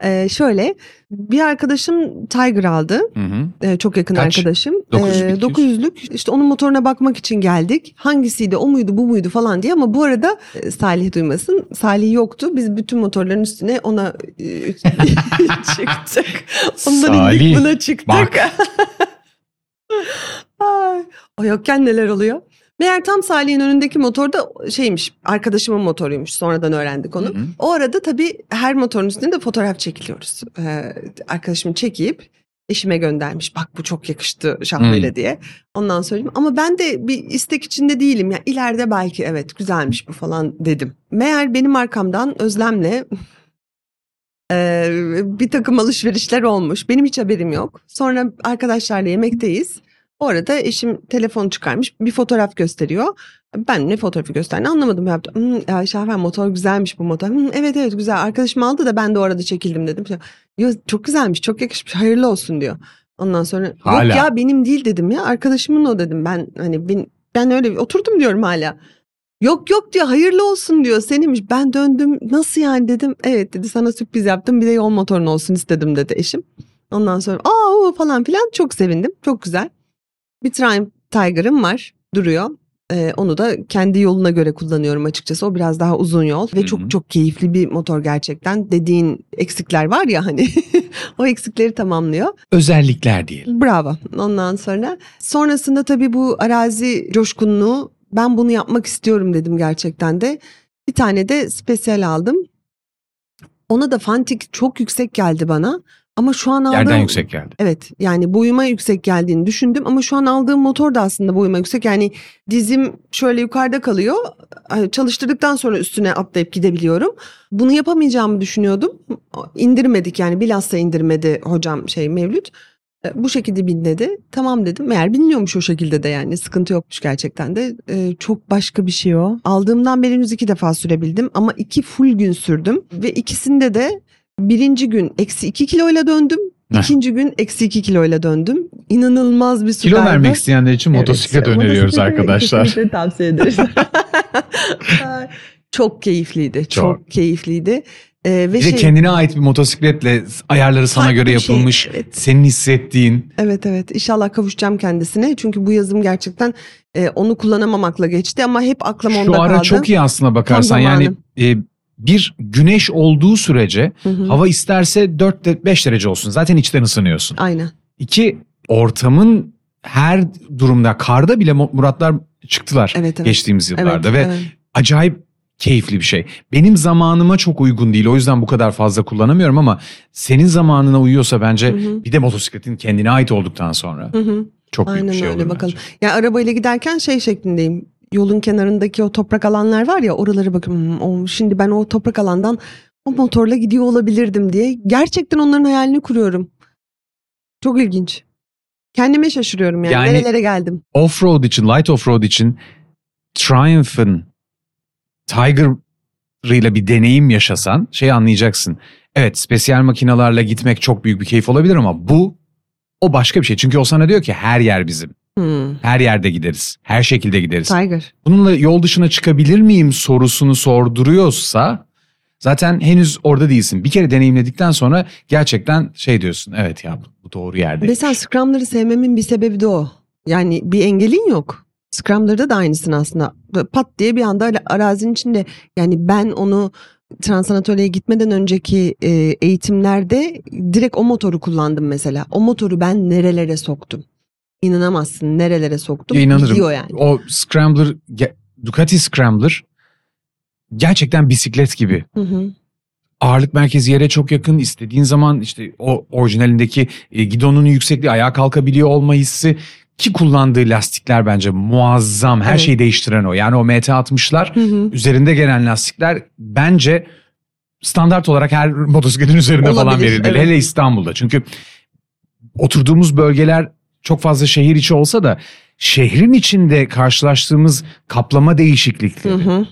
Ee, şöyle bir arkadaşım Tiger aldı. Hı hı. Ee, çok yakın Kaç? arkadaşım. 900, Ee, 900'lük. İşte onun motoruna bakmak için geldik. Hangisiydi o muydu bu muydu falan diye ama bu arada e, Salih duymasın. Salih yoktu. Biz bütün motorların üstüne ona e, çıktık. Ondan Salih, indik buna çıktık. bak. Ay, o yokken neler oluyor? Meğer tam Salih'in önündeki motor da şeymiş arkadaşımın motoruymuş sonradan öğrendik onu. Hı hı. O arada tabii her motorun üstünde de fotoğraf çekiliyoruz. Ee, arkadaşım çekip eşime göndermiş. Bak bu çok yakıştı Şahmer'e Hmm. diye. Ondan söyleyeyim. Ama ben de bir istek içinde değilim. Ya ileride belki evet güzelmiş bu falan dedim. Meğer benim arkamdan Özlem'le e, bir takım alışverişler olmuş. Benim hiç haberim yok. Sonra arkadaşlarla yemekteyiz. O arada eşim telefon çıkarmış bir fotoğraf gösteriyor. Ben ne fotoğrafı gösterdiğini anlamadım. Yaptım. Hmm, ya Şahfer motor güzelmiş bu motor. Hmm, evet evet güzel arkadaşım aldı da ben de o arada çekildim dedim. Yo, çok güzelmiş çok yakışmış hayırlı olsun diyor. Ondan sonra Hala. yok ya benim değil dedim ya arkadaşımın o dedim. Ben hani ben, ben öyle oturdum diyorum hala. Yok yok diyor hayırlı olsun diyor seninmiş. Ben döndüm nasıl yani dedim. Evet dedi sana sürpriz yaptım bir de yol motorun olsun istedim dedi eşim. Ondan sonra aa o falan filan çok sevindim çok güzel. Bir Triumph Tiger'ım var duruyor. Ee, onu da kendi yoluna göre kullanıyorum açıkçası. O biraz daha uzun yol ve Hı hı. çok çok keyifli bir motor gerçekten. Dediğin eksikler var ya hani o eksikleri tamamlıyor. Özellikler diyelim. Bravo. Ondan sonra sonrasında tabii bu arazi coşkunluğu ben bunu yapmak istiyorum dedim gerçekten de. Bir tane de spesyal aldım. Ona da Fantik çok yüksek geldi bana. Ama şu an aldığım... Yerden yüksek geldi. Evet yani boyuma yüksek geldiğini düşündüm ama şu an aldığım motor da aslında boyuma yüksek. Yani dizim şöyle yukarıda kalıyor. Hani Çalıştırdıktan sonra üstüne atlayıp gidebiliyorum. Bunu yapamayacağımı düşünüyordum. İndirmedik yani bilhassa indirmedi hocam şey Mevlüt. E, Bu şekilde bin dedi. Tamam dedim. Meğer bilmiyormuş o şekilde de yani. Sıkıntı yokmuş gerçekten de. E, çok başka bir şey o. Aldığımdan beri henüz iki defa sürebildim. Ama iki full gün sürdüm. Ve ikisinde de birinci gün eksi iki kiloyla döndüm. İkinci gün eksi 2 kiloyla döndüm. İnanılmaz bir süperdi. Kilo vermek isteyenler için Evet, motosiklet öneriyoruz motosikleti arkadaşlar. tavsiye ederiz. çok keyifliydi. Çok, Çok. keyifliydi. Ee, ve Bir şey, de kendine ait bir motosikletle ayarları sana göre şey, yapılmış. evet. Senin hissettiğin. Evet evet inşallah kavuşacağım kendisine. Çünkü bu yazım gerçekten e, onu kullanamamakla geçti ama hep aklım onda Şu ara kaldı. çok iyi aslına bakarsan. Yani e, bir güneş olduğu sürece Hı hı. hava isterse 4-5 derece olsun. Zaten içten ısınıyorsun. Aynen. İki ortamın her durumda karda bile Mu- Muratlar çıktılar Evet evet. geçtiğimiz yıllarda evet, ve evet. acayip keyifli bir şey. Benim zamanıma çok uygun değil. O yüzden bu kadar fazla kullanamıyorum ama senin zamanına uyuyorsa bence Hı hı. bir de motosikletin kendine ait olduktan sonra Hı hı. çok büyük Aynen bir şey öyle olur bakalım. bence. Yani arabayla giderken şey şeklindeyim. Yolun kenarındaki o toprak alanlar var ya oraları bakın "Hmm, şimdi ben o toprak alandan o motorla gidiyor olabilirdim diye gerçekten onların hayalini kuruyorum. Çok ilginç. Kendime şaşırıyorum yani, Yani- nerelere geldim. Offroad için, light offroad için Triumph'ın Tiger ile bir deneyim yaşasan şey anlayacaksın. Evet spesiyel makinalarla gitmek çok büyük bir keyif olabilir ama bu o başka bir şey. Çünkü o sana diyor ki her yer bizim. Hmm. Her yerde gideriz. Her şekilde gideriz. Tiger. Bununla yol dışına çıkabilir miyim sorusunu sorduruyorsa zaten henüz orada değilsin. Bir kere deneyimledikten sonra gerçekten şey diyorsun. Evet ya bu, doğru yerde. Mesela Scrum'ları sevmemin bir sebebi de o. Yani bir engelin yok. Scrum'larda da aynısını aslında. Pat diye bir anda arazinin içinde yani ben onu Transanatolia'ya gitmeden önceki e, eğitimlerde direkt o motoru kullandım mesela. O motoru ben nerelere soktum. İnanamazsın nerelere soktum. Ya inanırım. Gidiyor yani. O Scrambler, Ducati Scrambler gerçekten bisiklet gibi. Hı hı. Ağırlık merkezi yere çok yakın. istediğin zaman işte o orijinalindeki e, gidonun yüksekliği ayağa kalkabiliyor olma hissi ki kullandığı lastikler bence muazzam. Her Evet. şeyi değiştiren o. Yani o MT60'lar Hı hı. üzerinde gelen lastikler bence standart olarak her motosikletin üzerinde falan Olabilir, verilmeli. evet. Hele İstanbul'da. Çünkü oturduğumuz bölgeler çok fazla şehir içi olsa da şehrin içinde karşılaştığımız kaplama Hı değişiklikleri, hı.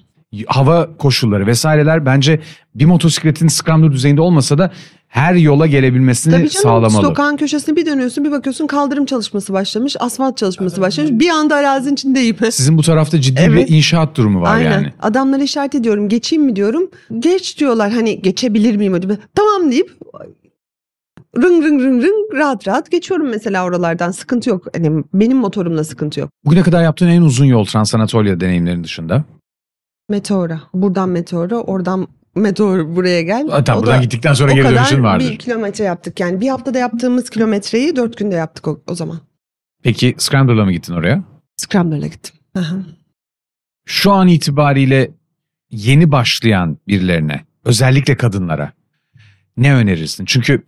hava koşulları vesaireler bence bir motosikletin scrambler düzeyinde olmasa da her yola gelebilmesini Tabii canım sağlamalı. sokağın köşesine bir dönüyorsun bir bakıyorsun kaldırım çalışması başlamış asfalt çalışması başlamış bir anda arazinin içindeyim. Sizin bu tarafta ciddi Evet. bir inşaat durumu var Aynen. yani. Adamlara işaret ediyorum. Geçeyim mi diyorum. Geç diyorlar. Hani geçebilir miyim acaba? Tamam deyip rıng rıng rıng rıng rahat rahat geçiyorum mesela oralardan. Sıkıntı yok. Hani benim motorumla sıkıntı yok. Bugüne kadar yaptığın en uzun yol Transanatolia deneyimlerin dışında. Meteora. Buradan meteora, oradan meteor buraya gel. Hatta O buradan da- gittikten sonra o geri kadar dönüşün vardır. bir kilometre yaptık yani. Bir haftada yaptığımız kilometreyi dört günde yaptık o, o zaman. Peki Scrambler'la mı gittin oraya? Scrambler'la gittim. Aha. Şu an itibariyle yeni başlayan birilerine, özellikle kadınlara ne önerirsin? Çünkü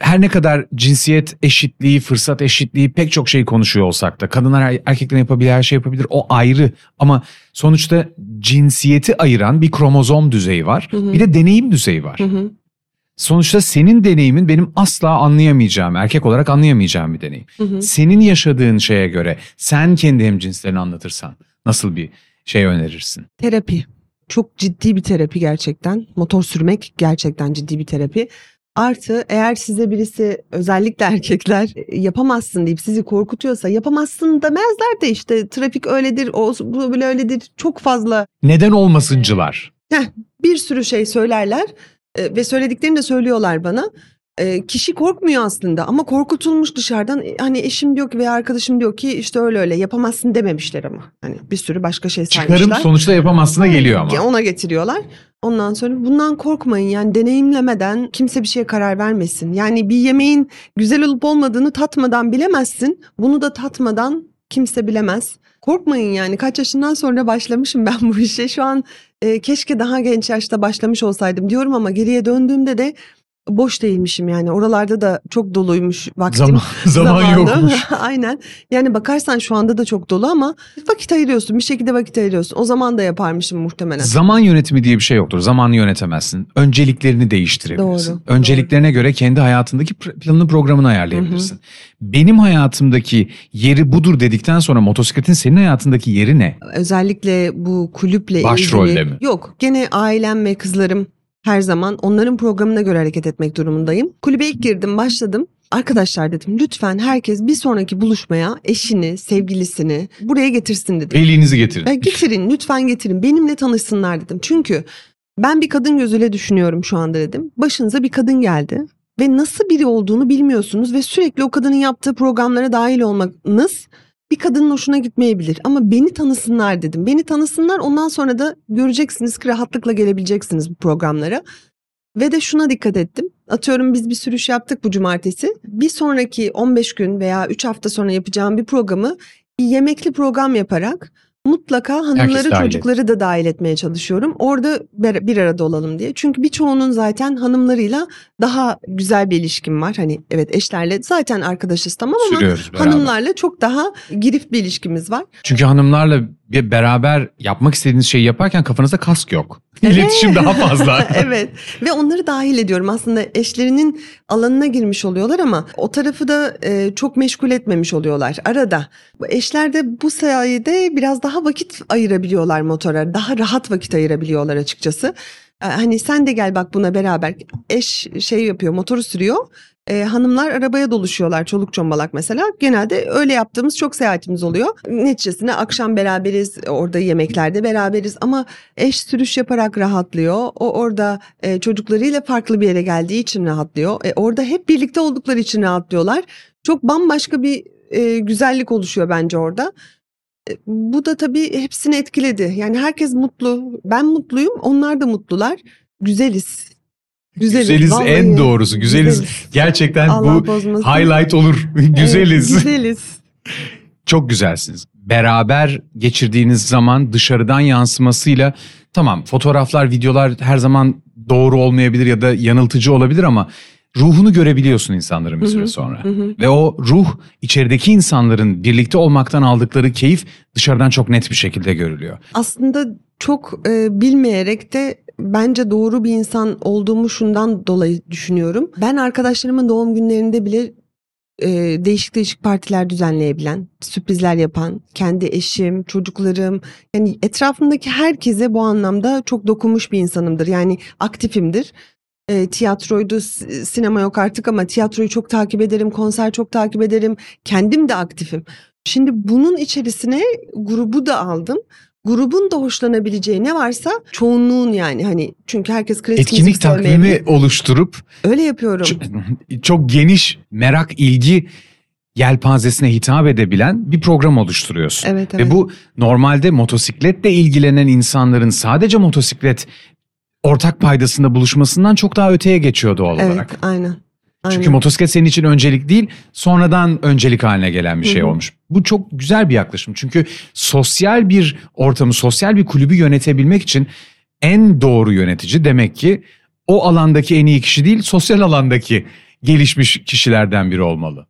her ne kadar cinsiyet eşitliği, fırsat eşitliği pek çok şey konuşuyor olsak da kadınlar erkeklerin yapabildiği her şey yapabilir. O ayrı ama sonuçta cinsiyeti ayıran bir kromozom düzeyi var. Hı hı. Bir de deneyim düzeyi var. Hı hı. Sonuçta senin deneyimin benim asla anlayamayacağım, erkek olarak anlayamayacağım bir deneyim. Hı hı. Senin yaşadığın şeye göre sen kendi hemcinslerini anlatırsan nasıl bir şey önerirsin? Terapi. Çok ciddi bir terapi gerçekten. Motor sürmek gerçekten ciddi bir terapi. Artı eğer size birisi özellikle erkekler e, yapamazsın deyip sizi korkutuyorsa yapamazsın demezler de işte trafik öyledir, o böyle öyledir. Çok fazla Neden olmasıncılar? bir sürü şey söylerler e, ve söylediklerini de söylüyorlar bana. E, kişi korkmuyor aslında ama korkutulmuş dışarıdan E, hani eşim diyor ki veya arkadaşım diyor ki işte öyle öyle yapamazsın dememişler ama. Hani bir sürü başka şey saymışlar. Çıkarım sonuçta yapamazsına geliyor ama. Ona getiriyorlar. Ondan sonra bundan korkmayın yani deneyimlemeden kimse bir şeye karar vermesin. Yani bir yemeğin güzel olup olmadığını tatmadan bilemezsin. Bunu da tatmadan kimse bilemez. Korkmayın yani kaç yaşından sonra başlamışım ben bu işe. Şu an e, keşke daha genç yaşta başlamış olsaydım diyorum ama geriye döndüğümde de boş değilmişim yani. Oralarda da çok doluymuş vaktim. Zaman, zaman zamanı. yokmuş. Aynen. Yani bakarsan şu anda da çok dolu ama vakit ayırıyorsun. Bir şekilde vakit ayırıyorsun. O zaman da yaparmışım muhtemelen. Zaman yönetimi diye bir şey yoktur. Zamanı yönetemezsin. Önceliklerini değiştirebilirsin. Doğru, Önceliklerine göre kendi hayatındaki planını programını ayarlayabilirsin. Benim hayatımdaki yeri budur dedikten sonra motosikletin senin hayatındaki yeri ne? Özellikle bu kulüple Başrolde ilgili. mi? Yok. Gene ailem ve kızlarım Her zaman onların programına göre hareket etmek durumundayım. Kulübe ilk girdim, başladım. Arkadaşlar dedim lütfen herkes bir sonraki buluşmaya eşini, sevgilisini buraya getirsin dedim. Veli'nizi getirin. E, getirin lütfen getirin benimle tanışsınlar dedim. Çünkü ben bir kadın gözüyle düşünüyorum şu anda dedim. Başınıza bir kadın geldi ve nasıl biri olduğunu bilmiyorsunuz ve sürekli o kadının yaptığı programlara dahil olmanız bir kadının hoşuna gitmeyebilir. Ama beni tanısınlar dedim. Beni tanısınlar ondan sonra da göreceksiniz ki rahatlıkla gelebileceksiniz bu programlara. Ve de şuna dikkat ettim. Atıyorum biz bir sürüş yaptık bu cumartesi. Bir sonraki 15 gün veya 3 hafta sonra yapacağım bir programı bir yemekli program yaparak mutlaka hanımları çocukları da dahil etmeye çalışıyorum. Orada bir bir arada olalım diye. Çünkü birçoğunun zaten hanımlarıyla daha güzel bir ilişkim var. Hani evet eşlerle zaten arkadaşız tamam ama Sürüyoruz beraber. hanımlarla çok daha girift bir ilişkimiz var. Çünkü hanımlarla bir beraber yapmak istediğiniz şeyi yaparken kafanızda kask yok. İletişim daha fazla. evet ve onları dahil ediyorum aslında eşlerinin alanına girmiş oluyorlar ama o tarafı da e, çok meşgul etmemiş oluyorlar arada. Eşler de bu sayede biraz daha vakit ayırabiliyorlar motora daha rahat vakit ayırabiliyorlar açıkçası. E, Hani sen de gel bak buna beraber eş şey yapıyor motoru sürüyor. E, hanımlar arabaya doluşuyorlar çoluk çombalak mesela. Genelde öyle yaptığımız çok seyahatimiz oluyor. Neticesinde akşam beraberiz orada yemeklerde beraberiz ama eş sürüş yaparak rahatlıyor. O orada e, çocuklarıyla farklı bir yere geldiği için rahatlıyor. E, orada hep birlikte oldukları için rahatlıyorlar. Çok bambaşka bir e, güzellik oluşuyor bence orada. Bu da tabii hepsini etkiledi. Yani herkes mutlu. Ben mutluyum, onlar da mutlular. Güzeliz. Güzeliz, Güzeliz vallahi. en doğrusu. Güzeliz. Gerçekten Allah bu bozmasın. highlight olur. Güzeliz. Evet, güzeliz. Çok güzelsiniz. Beraber geçirdiğiniz zaman dışarıdan yansımasıyla tamam fotoğraflar, videolar her zaman doğru olmayabilir ya da yanıltıcı olabilir ama ruhunu görebiliyorsun insanların bir süre sonra. Ve o ruh içerideki insanların birlikte olmaktan aldıkları keyif dışarıdan çok net bir şekilde görülüyor. Aslında çok e, bilmeyerek de bence doğru bir insan olduğumu şundan dolayı düşünüyorum. Ben arkadaşlarımın doğum günlerinde bile e, değişik değişik partiler düzenleyebilen, sürprizler yapan, kendi eşim, çocuklarım, yani etrafımdaki herkese bu anlamda çok dokunmuş bir insanımdır. Yani aktifimdir. E, tiyatroydu, sinema yok artık ama tiyatroyu çok takip ederim, konser çok takip ederim. Kendim de aktifim. Şimdi bunun içerisine grubu da aldım. Grubun da hoşlanabileceği ne varsa çoğunluğun yani hani çünkü herkes klasik Etkinlik takvimi oluşturup Öyle yapıyorum. ç- çok geniş merak, ilgi yelpazesine hitap edebilen bir program oluşturuyorsun. Evet evet. Ve bu normalde motosikletle ilgilenen insanların sadece motosiklet ortak paydasında buluşmasından çok daha öteye geçiyor doğal evet olarak. aynen. Çünkü aynen. motosiklet senin için öncelik değil, sonradan öncelik haline gelen bir şey Hı hı. olmuş. Bu çok güzel bir yaklaşım. Çünkü sosyal bir ortamı, sosyal bir kulübü yönetebilmek için en doğru yönetici demek ki o alandaki en iyi kişi değil, sosyal alandaki gelişmiş kişilerden biri olmalı.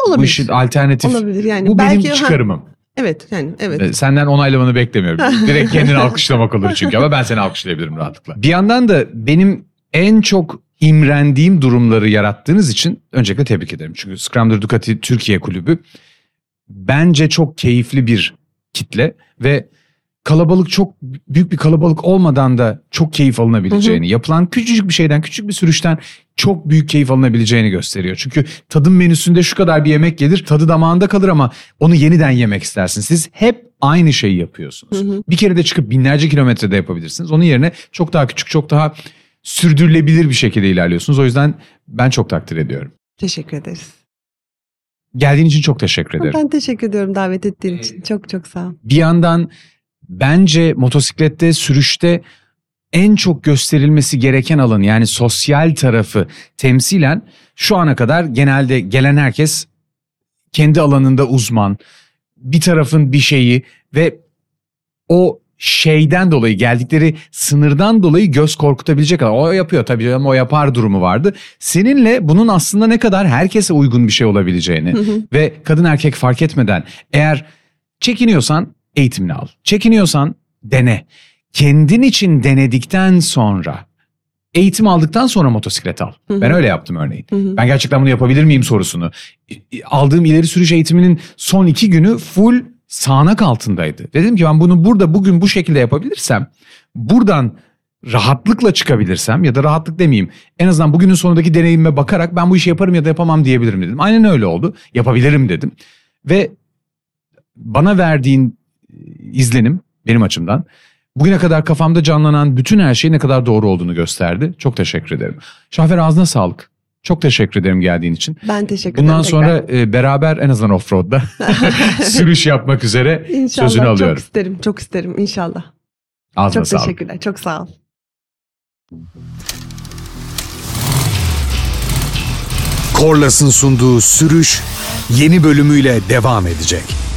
Bu olabilir. işin alternatif. olabilir yani. Bu Belki benim ha, çıkarımım. Evet yani evet. Ee, Senden onaylamanı beklemiyorum. Direkt kendini alkışlamak olur çünkü ama ben seni alkışlayabilirim rahatlıkla. Bir yandan da benim en çok imrendiğim durumları yarattığınız için öncelikle tebrik ederim. Çünkü Scrambler Ducati Türkiye Kulübü bence çok keyifli bir kitle ve kalabalık çok büyük bir kalabalık olmadan da çok keyif alınabileceğini, yapılan küçücük bir şeyden, küçük bir sürüşten çok büyük keyif alınabileceğini gösteriyor. Çünkü tadım menüsünde şu kadar bir yemek gelir, tadı damağında kalır ama onu yeniden yemek istersin. Siz hep aynı şeyi yapıyorsunuz. Hı hı. Bir kere de çıkıp binlerce kilometrede yapabilirsiniz. Onun yerine çok daha küçük, çok daha sürdürülebilir bir şekilde ilerliyorsunuz. O yüzden ben çok takdir ediyorum. Teşekkür ederiz. Geldiğin için çok teşekkür ederim. Ben teşekkür ediyorum davet ettiğin için. Çok çok sağ ol. bir yandan bence motosiklette sürüşte en çok gösterilmesi gereken alan yani sosyal tarafı temsilen şu ana kadar genelde gelen herkes kendi alanında uzman. Bir tarafın bir şeyi ve o şeyden dolayı geldikleri sınırdan dolayı göz korkutabilecek. O yapıyor tabii canım o yapar durumu vardı. Seninle bunun aslında ne kadar herkese uygun bir şey olabileceğini Hı hı. ve kadın erkek fark etmeden eğer çekiniyorsan eğitimini al. Çekiniyorsan dene. Kendin için denedikten sonra eğitim aldıktan sonra motosiklet al. Hı hı. Ben öyle yaptım örneğin. Hı hı. Ben gerçekten bunu yapabilir miyim sorusunu. Aldığım ileri sürüş eğitiminin son iki günü full sağanak altındaydı. Dedim ki ben bunu burada bugün bu şekilde yapabilirsem buradan rahatlıkla çıkabilirsem ya da rahatlık demeyeyim. En azından bugünün sonundaki deneyimime bakarak ben bu işi yaparım ya da yapamam diyebilirim dedim. Aynen öyle oldu. Yapabilirim dedim. Ve bana verdiğin izlenim benim açımdan bugüne kadar kafamda canlanan bütün her şeyin ne kadar doğru olduğunu gösterdi. Çok teşekkür ederim. Şahfer ağzına sağlık. Çok teşekkür ederim geldiğin için. Ben teşekkür Bundan ederim. sonra e, beraber en azından offroad'da sürüş yapmak üzere İnşallah sözünü alıyorum. çok isterim, çok isterim inşallah. Ağzına çok sağlık. teşekkürler, çok sağ ol. Korlas'ın sunduğu sürüş yeni bölümüyle devam edecek.